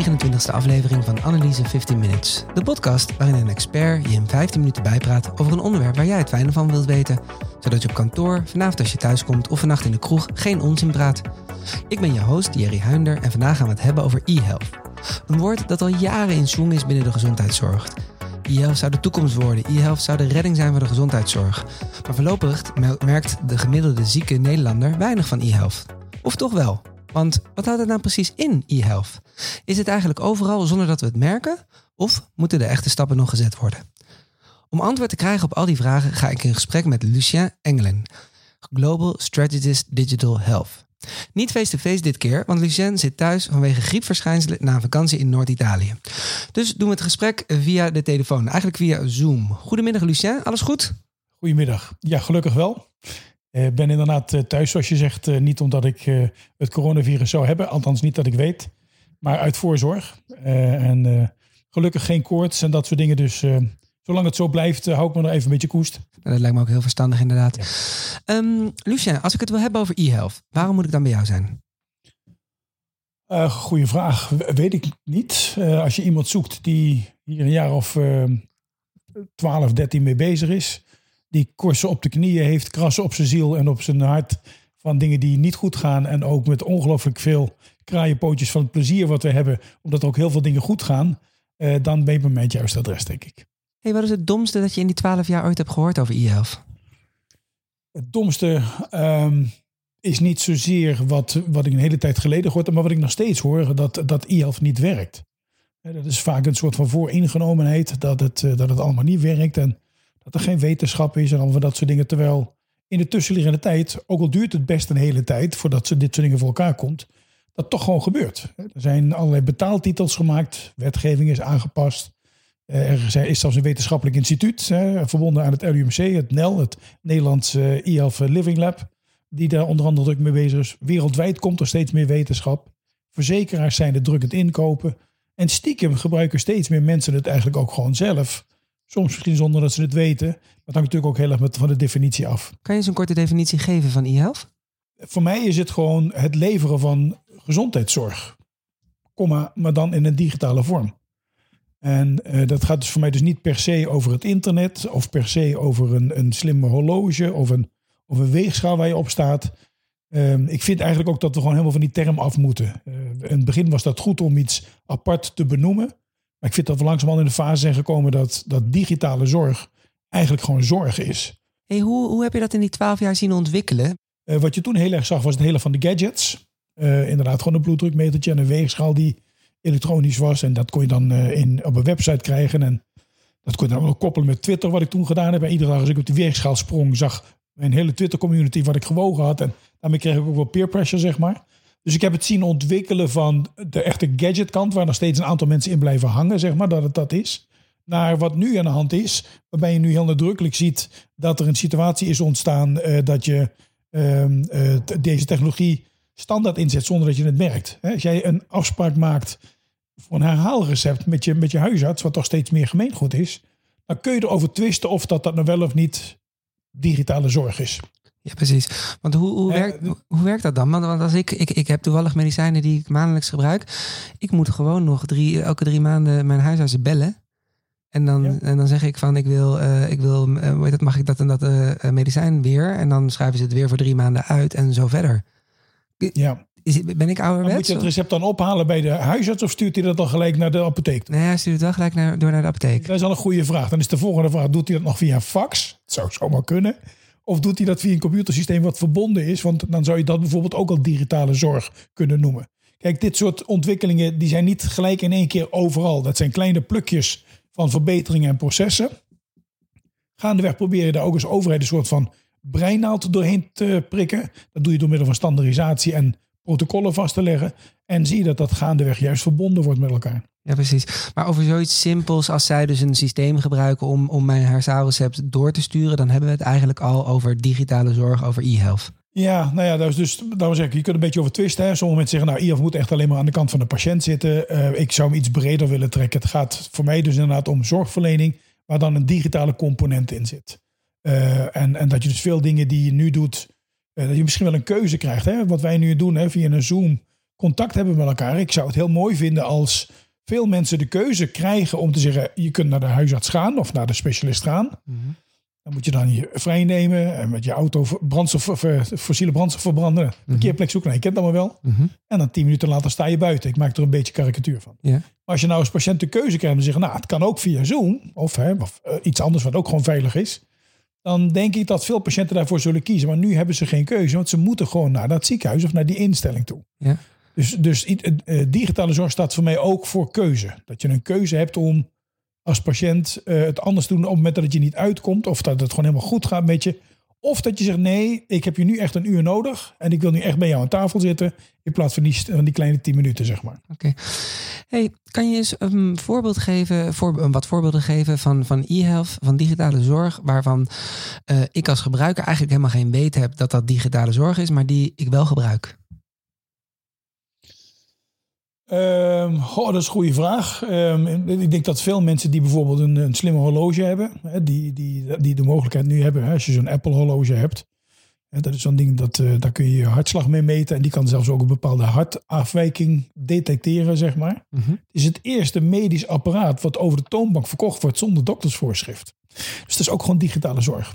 29e aflevering van Analyse 15 Minutes. De podcast waarin een expert je in 15 minuten bijpraat over een onderwerp waar jij het fijne van wilt weten. Zodat je op kantoor, vanavond als je thuis komt of vannacht in de kroeg geen onzin praat. Ik ben je host Jerry Huinder en vandaag gaan we het hebben over e-health. Een woord dat al jaren in zwang is binnen de gezondheidszorg. E-health zou de toekomst worden. E-health zou de redding zijn voor de gezondheidszorg. Maar voorlopig merkt de gemiddelde zieke Nederlander weinig van e-health. Of toch wel? Want wat houdt het nou precies in, e-health? Is het eigenlijk overal zonder dat we het merken? Of moeten de echte stappen nog gezet worden? Om antwoord te krijgen op al die vragen ga ik in gesprek met Lucien Engelen, Global Strategist Digital Health. Niet face-to-face dit keer, want Lucien zit thuis vanwege griepverschijnselen na een vakantie in Noord-Italië. Dus doen we het gesprek via de telefoon, eigenlijk via Zoom. Goedemiddag Lucien, alles goed? Goedemiddag. Ja, gelukkig wel. Ik uh, ben inderdaad uh, thuis, zoals je zegt. Uh, niet omdat ik het coronavirus zou hebben, althans niet dat ik weet, maar uit voorzorg. en gelukkig geen koorts en dat soort dingen. Dus zolang het zo blijft, hou ik me nog even een beetje koest. Dat lijkt me ook heel verstandig, inderdaad. Ja. Um, Lucien, als ik het wil hebben over e-health, waarom moet ik dan bij jou zijn? goeie vraag. Weet ik niet. als je iemand zoekt die hier een jaar of 12, 13 mee bezig is die korsen op de knieën heeft, krassen op zijn ziel en op zijn hart van dingen die niet goed gaan. En ook met ongelooflijk veel kraaienpootjes van het plezier wat we hebben, omdat er ook heel veel dingen goed gaan. Uh, dan ben je bij mij het juiste adres, denk ik. Hey, wat is het domste dat je in die twaalf jaar ooit hebt gehoord over e-health? Het domste um, is niet zozeer wat, wat ik een hele tijd geleden gehoord heb, maar wat ik nog steeds hoor, dat, dat e-health niet werkt. Dat is vaak een soort van vooringenomenheid, dat het, dat het allemaal niet werkt. En dat er geen wetenschap is en allemaal dat soort dingen. Terwijl in de tussenliggende tijd, ook al duurt het best een hele tijd voordat ze dit soort dingen voor elkaar komt, dat toch gewoon gebeurt. Er zijn allerlei betaaltitels gemaakt, wetgeving is aangepast. Er is zelfs een wetenschappelijk instituut verbonden aan het LUMC, het NEL, het Nederlands e-health Living Lab, die daar onder andere druk mee bezig is. Wereldwijd komt er steeds meer wetenschap. Verzekeraars zijn er drukkend inkopen. En stiekem gebruiken steeds meer mensen het eigenlijk ook gewoon zelf. Soms misschien zonder dat ze het weten. Maar dat hangt natuurlijk ook heel erg van de definitie af. Kan je eens een korte definitie geven van e-health? Voor mij is het gewoon het leveren van gezondheidszorg. Komma, maar dan in een digitale vorm. En uh, dat gaat dus voor mij dus niet per se over het internet. Of per se over een, een slimme horloge. Of een, of een weegschaal waar je op staat. Um, ik vind eigenlijk ook dat we gewoon helemaal van die term af moeten. Uh, in het begin was dat goed om iets apart te benoemen. Maar ik vind dat we langzamerhand in de fase zijn gekomen dat, dat digitale zorg eigenlijk gewoon zorg is. Hey, hoe, hoe heb je dat in die twaalf jaar zien ontwikkelen? Uh, wat je toen heel erg zag was het hele van de gadgets. Uh, inderdaad, gewoon een bloeddrukmetertje en een weegschaal die elektronisch was. En dat kon je dan uh, in, op een website krijgen. En dat kon je dan ook koppelen met Twitter, wat ik toen gedaan heb. En iedere dag als ik op die weegschaal sprong, zag mijn hele Twitter-community wat ik gewogen had. En daarmee kreeg ik ook wel peer pressure, zeg maar. Dus ik heb het zien ontwikkelen van de echte gadgetkant, waar nog steeds een aantal mensen in blijven hangen, zeg maar, dat het dat is. Naar wat nu aan de hand is, waarbij je nu heel nadrukkelijk ziet dat er een situatie is ontstaan uh, dat je uh, uh, deze technologie standaard inzet zonder dat je het merkt. Als jij een afspraak maakt voor een herhaalrecept met je, met je huisarts, wat toch steeds meer gemeengoed is, dan kun je erover twisten of dat, dat nou wel of niet digitale zorg is. Ja, precies. Want hoe, hoe, werkt, hoe werkt dat dan? Want als ik, ik, ik heb toevallig medicijnen die ik maandelijks gebruik. Ik moet gewoon nog drie, elke drie maanden mijn huisartsen bellen. En dan, ja. en dan zeg ik van ik wil, uh, ik wil uh, hoe heet dat, mag ik dat en dat uh, medicijn weer? En dan schrijven ze het weer voor drie maanden uit en zo verder. Ja. Is, ben ik ouderwets? moet je het recept dan ophalen bij de huisarts of stuurt hij dat dan gelijk naar de apotheek? Nee, hij stuurt het wel gelijk naar, door naar de apotheek. Dat is al een goede vraag. Dan is de volgende vraag, doet hij dat nog via fax? Dat zou zomaar kunnen. Of doet hij dat via een computersysteem wat verbonden is? Want dan zou je dat bijvoorbeeld ook al digitale zorg kunnen noemen. Kijk, dit soort ontwikkelingen die zijn niet gelijk in één keer overal. Dat zijn kleine plukjes van verbeteringen en processen. Gaandeweg probeer je daar ook als overheid een soort van breinaald doorheen te prikken. Dat doe je door middel van standaardisatie en protocollen vast te leggen. En zie je dat dat gaandeweg juist verbonden wordt met elkaar. Ja, precies. Maar over zoiets simpels als zij dus een systeem gebruiken om, om mijn hersaalrecept door te sturen, dan hebben we het eigenlijk al over digitale zorg, over e-health. Ja, nou ja, dat is dus, daarom zeg ik, je kunt een beetje over twisten. Hè. Sommige mensen zeggen, nou, e-health moet echt alleen maar aan de kant van de patiënt zitten. Uh, ik zou hem iets breder willen trekken. Het gaat voor mij dus inderdaad om zorgverlening, waar dan een digitale component in zit. Uh, en, en dat je dus veel dingen die je nu doet, dat je misschien wel een keuze krijgt. Hè. Wat wij nu doen hè, via een Zoom contact hebben met elkaar. Ik zou het heel mooi vinden als veel mensen de keuze krijgen om te zeggen: je kunt naar de huisarts gaan of naar de specialist gaan. Dan moet je dan je vrij nemen en met je auto brandstof, of, eh, fossiele brandstof verbranden. Parkeerplek zoeken, nou, je kent dat maar wel. Mhm. En dan tien minuten later sta je buiten. Ik maak er een beetje karikatuur van. Maar als je nou als patiënt de keuze krijgt om te zeggen, nou, het kan ook via Zoom of, hè, of eh, iets anders wat ook gewoon veilig is. Dan denk ik dat veel patiënten daarvoor zullen kiezen. Maar nu hebben ze geen keuze, want ze moeten gewoon naar dat ziekenhuis of naar die instelling toe. Ja. Dus, dus eh, digitale zorg staat voor mij ook voor keuze. Dat je een keuze hebt om als patiënt eh, het anders te doen op het moment dat het je niet uitkomt. Of dat het gewoon helemaal goed gaat met je. Of dat je zegt, nee, ik heb je nu echt een uur nodig. En ik wil nu echt bij jou aan tafel zitten. In plaats van die, van die kleine tien minuten, zeg maar. Oké. Hey, kan je eens een voorbeeld geven, voor, wat voorbeelden geven van, van e-health, van digitale zorg, waarvan eh, ik als gebruiker eigenlijk helemaal geen weet heb dat dat digitale zorg is, maar die ik wel gebruik? Goh, dat is een goede vraag. Ehm, ik denk dat veel mensen die bijvoorbeeld een, een slimme horloge hebben, hè, die, die, die de mogelijkheid nu hebben, hè, als je zo'n Apple horloge hebt, hè, dat is zo'n ding dat eh, daar kun je je hartslag mee meten en die kan zelfs ook een bepaalde hartafwijking detecteren, zeg maar. Mhm. Het is het eerste medisch apparaat wat over de toonbank verkocht wordt zonder doktersvoorschrift. Dus dat is ook gewoon digitale zorg.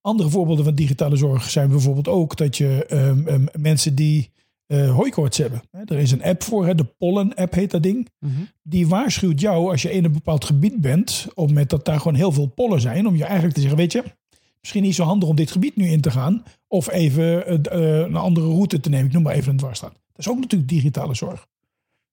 Andere voorbeelden van digitale zorg zijn bijvoorbeeld ook dat je ehm, mensen die eh hooikoorts hebben. Hè, Er is een app voor, hè, de Pollen-app heet dat ding. Mhm. Die waarschuwt jou als je in een bepaald gebied bent, op het moment dat daar gewoon heel veel pollen zijn, om je eigenlijk te zeggen, weet je, misschien niet zo handig om dit gebied nu in te gaan, of even eh, eh, een andere route te nemen. Ik noem maar even een dwarsstraat. Dat is ook natuurlijk digitale zorg.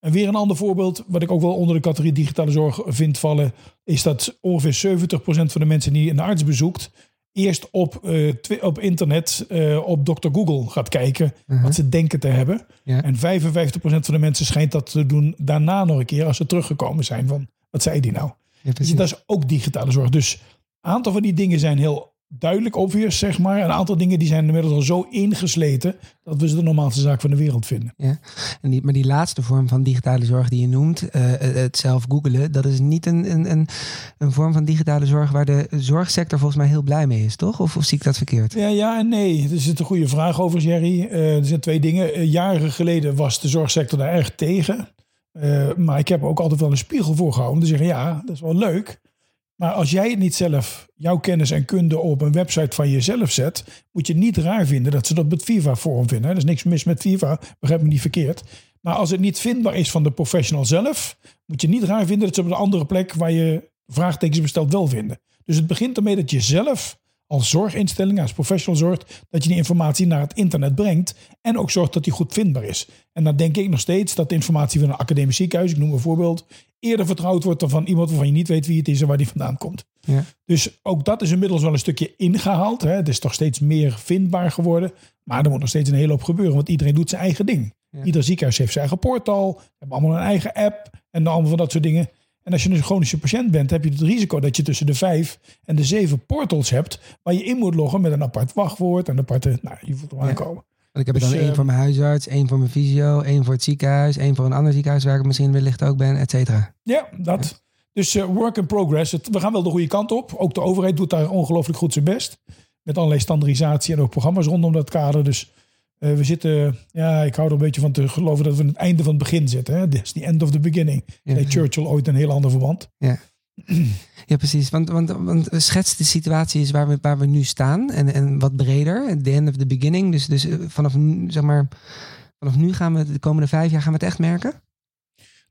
En weer een ander voorbeeld, wat ik ook wel onder de categorie digitale zorg vind vallen, is dat ongeveer 70% van de mensen die een arts bezoekt, eerst op, eh, op internet eh, op Dr. Google gaat kijken Mhm. wat ze denken te hebben. Ja. En 55% van de mensen schijnt dat te doen daarna nog een keer als ze teruggekomen zijn van wat zei die nou? Ja, Dus dat is ook digitale zorg. Dus een aantal van die dingen zijn heel duidelijk obvious, zeg maar. En een aantal dingen die zijn inmiddels al zo ingesleten dat we ze de normaalste zaak van de wereld vinden. En die, maar die laatste vorm van digitale zorg die je noemt, eh, het zelf googelen, dat is niet een, een, een, een vorm van digitale zorg waar de zorgsector volgens mij heel blij mee is, toch? Of, of zie ik dat verkeerd? Ja, ja en nee. Er zit een goede vraag over, Jerry. Eh, er zijn twee dingen. Eh, jaren geleden was de zorgsector daar erg tegen. Eh, maar ik heb er ook altijd wel een spiegel voor gehouden. Om te zeggen, ja, dat is wel leuk. Maar als jij het niet zelf, jouw kennis en kunde op een website van jezelf zet, moet je niet raar vinden dat ze dat met FIFA forum vinden. Er is niks mis met FIFA, begrijp me niet verkeerd. Maar als het niet vindbaar is van de professional zelf, moet je niet raar vinden dat ze op een andere plek waar je vraagtekens bestelt wel vinden. Dus het begint ermee dat je zelf als zorginstelling, als professional zorgt, dat je die informatie naar het internet brengt en ook zorgt dat die goed vindbaar is. En dan denk ik nog steeds dat de informatie van een academisch ziekenhuis, ik noem een voorbeeld, eerder vertrouwd wordt dan van iemand waarvan je niet weet wie het is en waar die vandaan komt. Ja. Dus ook dat is inmiddels wel een stukje ingehaald. Hè. Het is toch steeds meer vindbaar geworden. Maar er moet nog steeds een hele hoop gebeuren, want iedereen doet zijn eigen ding. Ja. Ieder ziekenhuis heeft zijn eigen portal, hebben allemaal een eigen app en allemaal van dat soort dingen. En als je een chronische patiënt bent, heb je het risico dat je tussen de vijf en de zeven portals hebt waar je in moet loggen met een apart wachtwoord en een aparte, nou, je voelt hem Ja. aankomen. Want ik heb er Dus, dan één eh, voor mijn huisarts, één voor mijn fysio, één voor het ziekenhuis, één voor een ander ziekenhuis waar ik misschien wellicht ook ben, et cetera. Ja, dat. Dus eh, work in progress. Het, we gaan wel de goede kant op. Ook de overheid doet daar ongelooflijk goed zijn best. Met allerlei standaardisatie en ook programma's rondom dat kader. Dus we zitten, ja, ik hou er een beetje van te geloven dat we aan het einde van het begin zitten. Hè? Is the end of the beginning. Ja. Churchill ooit een heel ander verband. Ja, precies. Want, want, want schets de situatie is waar we, waar we nu staan en, en wat breder. The end of the beginning. Dus, dus eh, vanaf, nu, zeg maar, vanaf nu gaan we de komende vijf jaar gaan we het echt merken.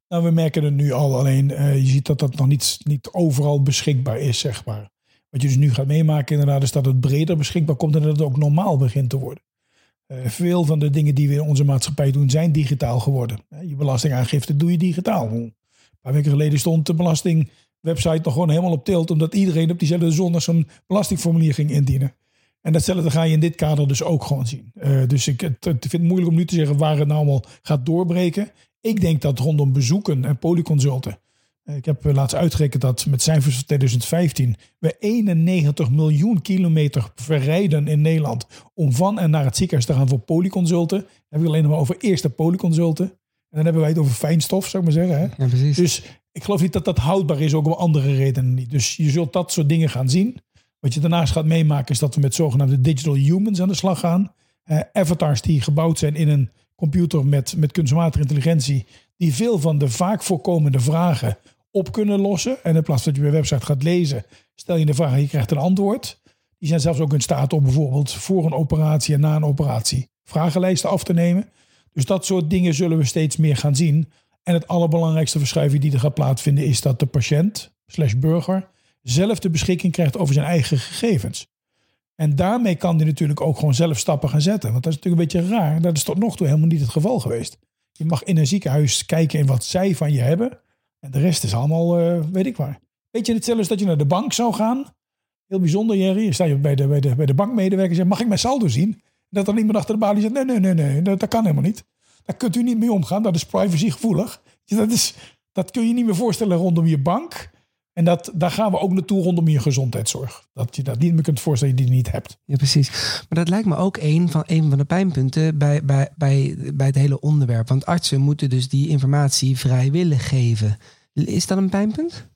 Nou, we merken het nu al. Alleen eh, je ziet dat dat nog niet, niet overal beschikbaar is, zeg maar. Wat je dus nu gaat meemaken inderdaad is dat het breder beschikbaar komt en dat het ook normaal begint te worden. Eh, veel van de dingen die we in onze maatschappij doen zijn digitaal geworden. Je belastingaangifte doe je digitaal. Een paar weken geleden stond de belastingwebsite nog gewoon helemaal op tilt omdat iedereen op diezelfde zondag zo'n belastingformulier ging indienen. En datzelfde ga je in dit kader dus ook gewoon zien. Eh, dus ik het, het vind het moeilijk om nu te zeggen waar het nou allemaal gaat doorbreken. Ik denk dat rondom bezoeken en polyconsulten. Eh, Ik heb eh, laatst uitgerekend dat met cijfers van 2015 we 91 miljoen kilometer verrijden in Nederland om van en naar het ziekenhuis te gaan voor polyconsulten. Dan heb ik alleen nog maar over eerste polyconsulten. En dan hebben wij het over fijnstof, zou ik maar zeggen. Hè? Ja, precies. Dus ik geloof niet dat dat houdbaar is, ook om andere redenen niet. Dus je zult dat soort dingen gaan zien. Wat je daarnaast gaat meemaken is dat we met zogenaamde digital humans aan de slag gaan. Eh, avatars die gebouwd zijn in een computer met, met kunstmatige intelligentie, die veel van de vaak voorkomende vragen op kunnen lossen. En in plaats dat je bij website gaat lezen, stel je de vraag en je krijgt een antwoord. Die zijn zelfs ook in staat om bijvoorbeeld voor een operatie en na een operatie vragenlijsten af te nemen. Dus dat soort dingen zullen we steeds meer gaan zien. En het allerbelangrijkste verschuiving die er gaat plaatsvinden is dat de patiënt slash burger zelf de beschikking krijgt over zijn eigen gegevens. En daarmee kan hij natuurlijk ook gewoon zelf stappen gaan zetten. Want dat is natuurlijk een beetje raar. Dat is tot nog toe helemaal niet het geval geweest. Je mag in een ziekenhuis kijken in wat zij van je hebben. De rest is allemaal, uh, weet ik waar. Weet je hetzelfde als dat je naar de bank zou gaan? Heel bijzonder, Jerry. Je sta je bij de, bij de, bij de bankmedewerker en zegt, mag ik mijn saldo zien? Dat dan iemand achter de balie zegt, nee, nee, nee, nee, dat, dat kan helemaal niet. Daar kunt u niet mee omgaan. Dat is privacygevoelig. Dat, is, dat kun je niet meer voorstellen rondom je bank. En dat, daar gaan we ook naartoe rondom je gezondheidszorg. Dat je dat niet meer kunt voorstellen die je niet hebt. Ja, precies. Maar dat lijkt me ook een van, een van de pijnpunten bij, bij, bij, bij het hele onderwerp. Want artsen moeten dus die informatie vrijwillig geven. Is dat een pijnpunt?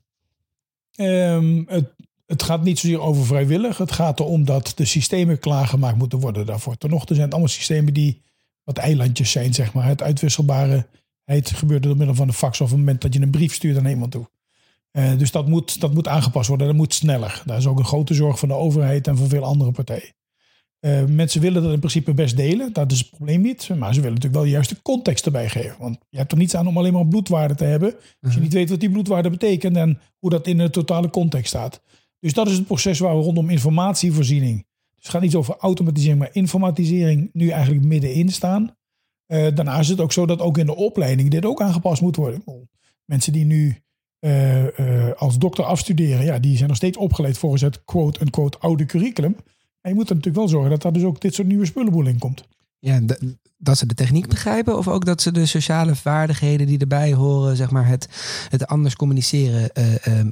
Um, het, het gaat niet zozeer over vrijwillig. Het gaat erom dat de systemen klaargemaakt moeten worden daarvoor. Ten zijn het allemaal systemen die wat eilandjes zijn, zeg maar. Het uitwisselbare het gebeurt door middel van een fax of op het moment dat je een brief stuurt aan iemand toe. Uh, dus dat moet, dat moet aangepast worden. Dat moet sneller. Daar is ook een grote zorg van de overheid en van veel andere partijen. Uh, mensen willen dat in principe best delen. Dat is het probleem niet. Maar ze willen natuurlijk wel de juiste context erbij geven. Want je hebt er niets aan om alleen maar bloedwaarde te hebben. Als je mhm. niet weet wat die bloedwaarde betekent en hoe dat in de totale context staat. Dus dat is het proces waar we rondom informatievoorziening. Dus het gaat niet over automatisering, maar informatisering nu eigenlijk middenin staan. Uh, daarna is het ook zo dat ook in de opleiding dit ook aangepast moet worden. Mensen die nu uh, als dokter afstuderen, ja, die zijn nog steeds opgeleid volgens het quote-unquote oude curriculum. En je moet er natuurlijk wel zorgen dat daar dus ook dit soort nieuwe spullenboel in komt. Ja, dat ze de techniek begrijpen of ook dat ze de sociale vaardigheden die erbij horen, zeg maar het, het anders communiceren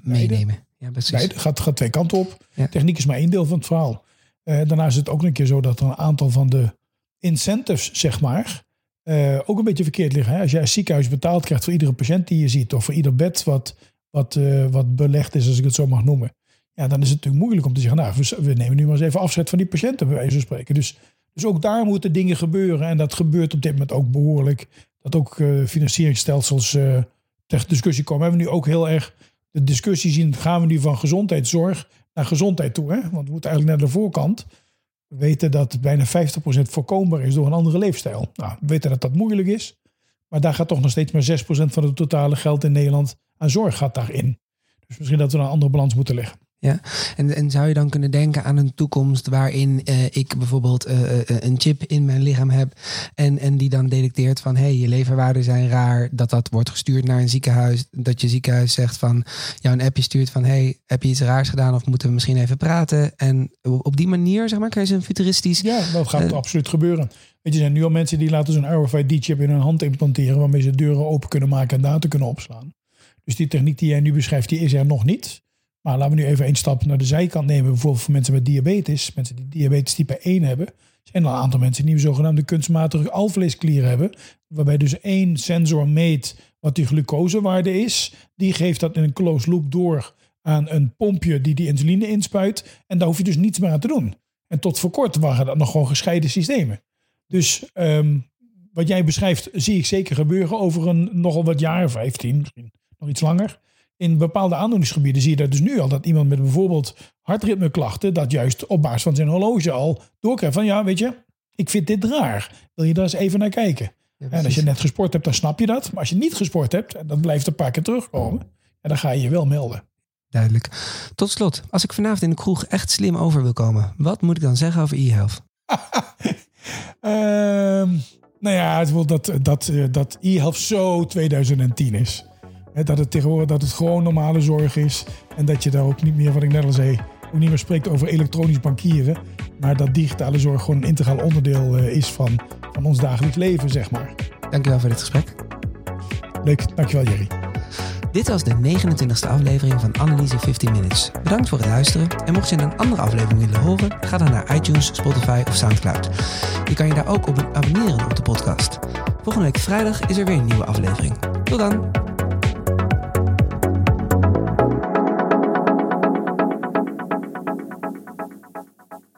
meenemen. Ja, precies. Nee, het gaat, gaat twee kanten op. Techniek is maar één deel van het verhaal. daarna is het ook een keer zo dat er een aantal van de incentives, zeg maar, uh, ook een beetje verkeerd liggen. Hè? Als jij als ziekenhuis betaald krijgt voor iedere patiënt die je ziet, of voor ieder bed wat, wat, uh, wat belegd is, als ik het zo mag noemen. Ja, dan is het natuurlijk moeilijk om te zeggen, nou, we, nemen nu maar eens even afzet van die patiënten, bij wijze van spreken. Dus, dus ook daar moeten dingen gebeuren. En dat gebeurt op dit moment ook behoorlijk. Dat ook uh, financieringsstelsels ter discussie komen. We hebben nu ook heel erg de discussie zien, gaan we nu van gezondheidszorg naar gezondheid toe? Hè? Want we moeten eigenlijk naar de voorkant we weten dat bijna 50% voorkombaar is door een andere leefstijl. Nou, we weten dat dat moeilijk is. Maar daar gaat toch nog steeds maar 6% van het totale geld in Nederland aan zorg gaat daarin. Dus misschien dat we een andere balans moeten leggen. Ja, en, en zou je dan kunnen denken aan een toekomst waarin uh, ik bijvoorbeeld uh, een chip in mijn lichaam heb en, en die dan detecteert van hé, hey, je leverwaarden zijn raar, dat dat wordt gestuurd naar een ziekenhuis, dat je ziekenhuis zegt van jou een appje stuurt van hé, hey, heb je iets raars gedaan of moeten we misschien even praten? En op die manier, zeg maar, kan je zo'n futuristisch... Ja, dat gaat absoluut gebeuren. Weet je, er zijn nu al mensen die laten zo'n RFID-chip in hun hand implanteren waarmee ze deuren open kunnen maken en data kunnen opslaan. Dus die techniek die jij nu beschrijft, die is er nog niet. Maar laten we nu even een stap naar de zijkant nemen. Bijvoorbeeld voor mensen met diabetes. Mensen die diabetes type 1 hebben. zijn er een aantal mensen die zogenaamde kunstmatige alvleesklier hebben. Waarbij dus één sensor meet wat die glucosewaarde is. Die geeft dat in een closed loop door aan een pompje die die insuline inspuit. En daar hoef je dus niets meer aan te doen. En tot voor kort waren dat nog gewoon gescheiden systemen. Dus um, wat jij beschrijft zie ik zeker gebeuren over een nogal wat jaar, 15, misschien nog iets langer in bepaalde aandoeningsgebieden zie je dat dus nu al. Dat iemand met bijvoorbeeld hartritmeklachten dat juist op basis van zijn horloge al doorkrijgt van ja, weet je, ik vind dit raar. Wil je daar eens even naar kijken? en als je net gesport hebt, dan snap je dat. Maar als je niet gesport hebt, en dat blijft een paar keer terugkomen, en dan ga je je wel melden. Duidelijk. Tot slot, als ik vanavond in de kroeg echt slim over wil komen, wat moet ik dan zeggen over e-health? um, nou ja, het wil dat, dat, dat e-health zo 2010 is dat het tegenwoordig dat het gewoon normale zorg is. En dat je daar ook niet meer, wat ik net al zei, ook niet meer spreekt over elektronisch bankieren. Maar dat digitale zorg gewoon een integraal onderdeel eh, is van, van ons dagelijks leven, zeg maar. Dankjewel voor dit gesprek. Leuk, dankjewel Jerry. Dit was de 29e aflevering van Analyse 15 Minutes. Bedankt voor het luisteren. En mocht je een andere aflevering willen horen, ga dan naar iTunes, Spotify of Soundcloud. Je kan je daar ook op abonneren op de podcast. Volgende week vrijdag is er weer een nieuwe aflevering. Tot dan!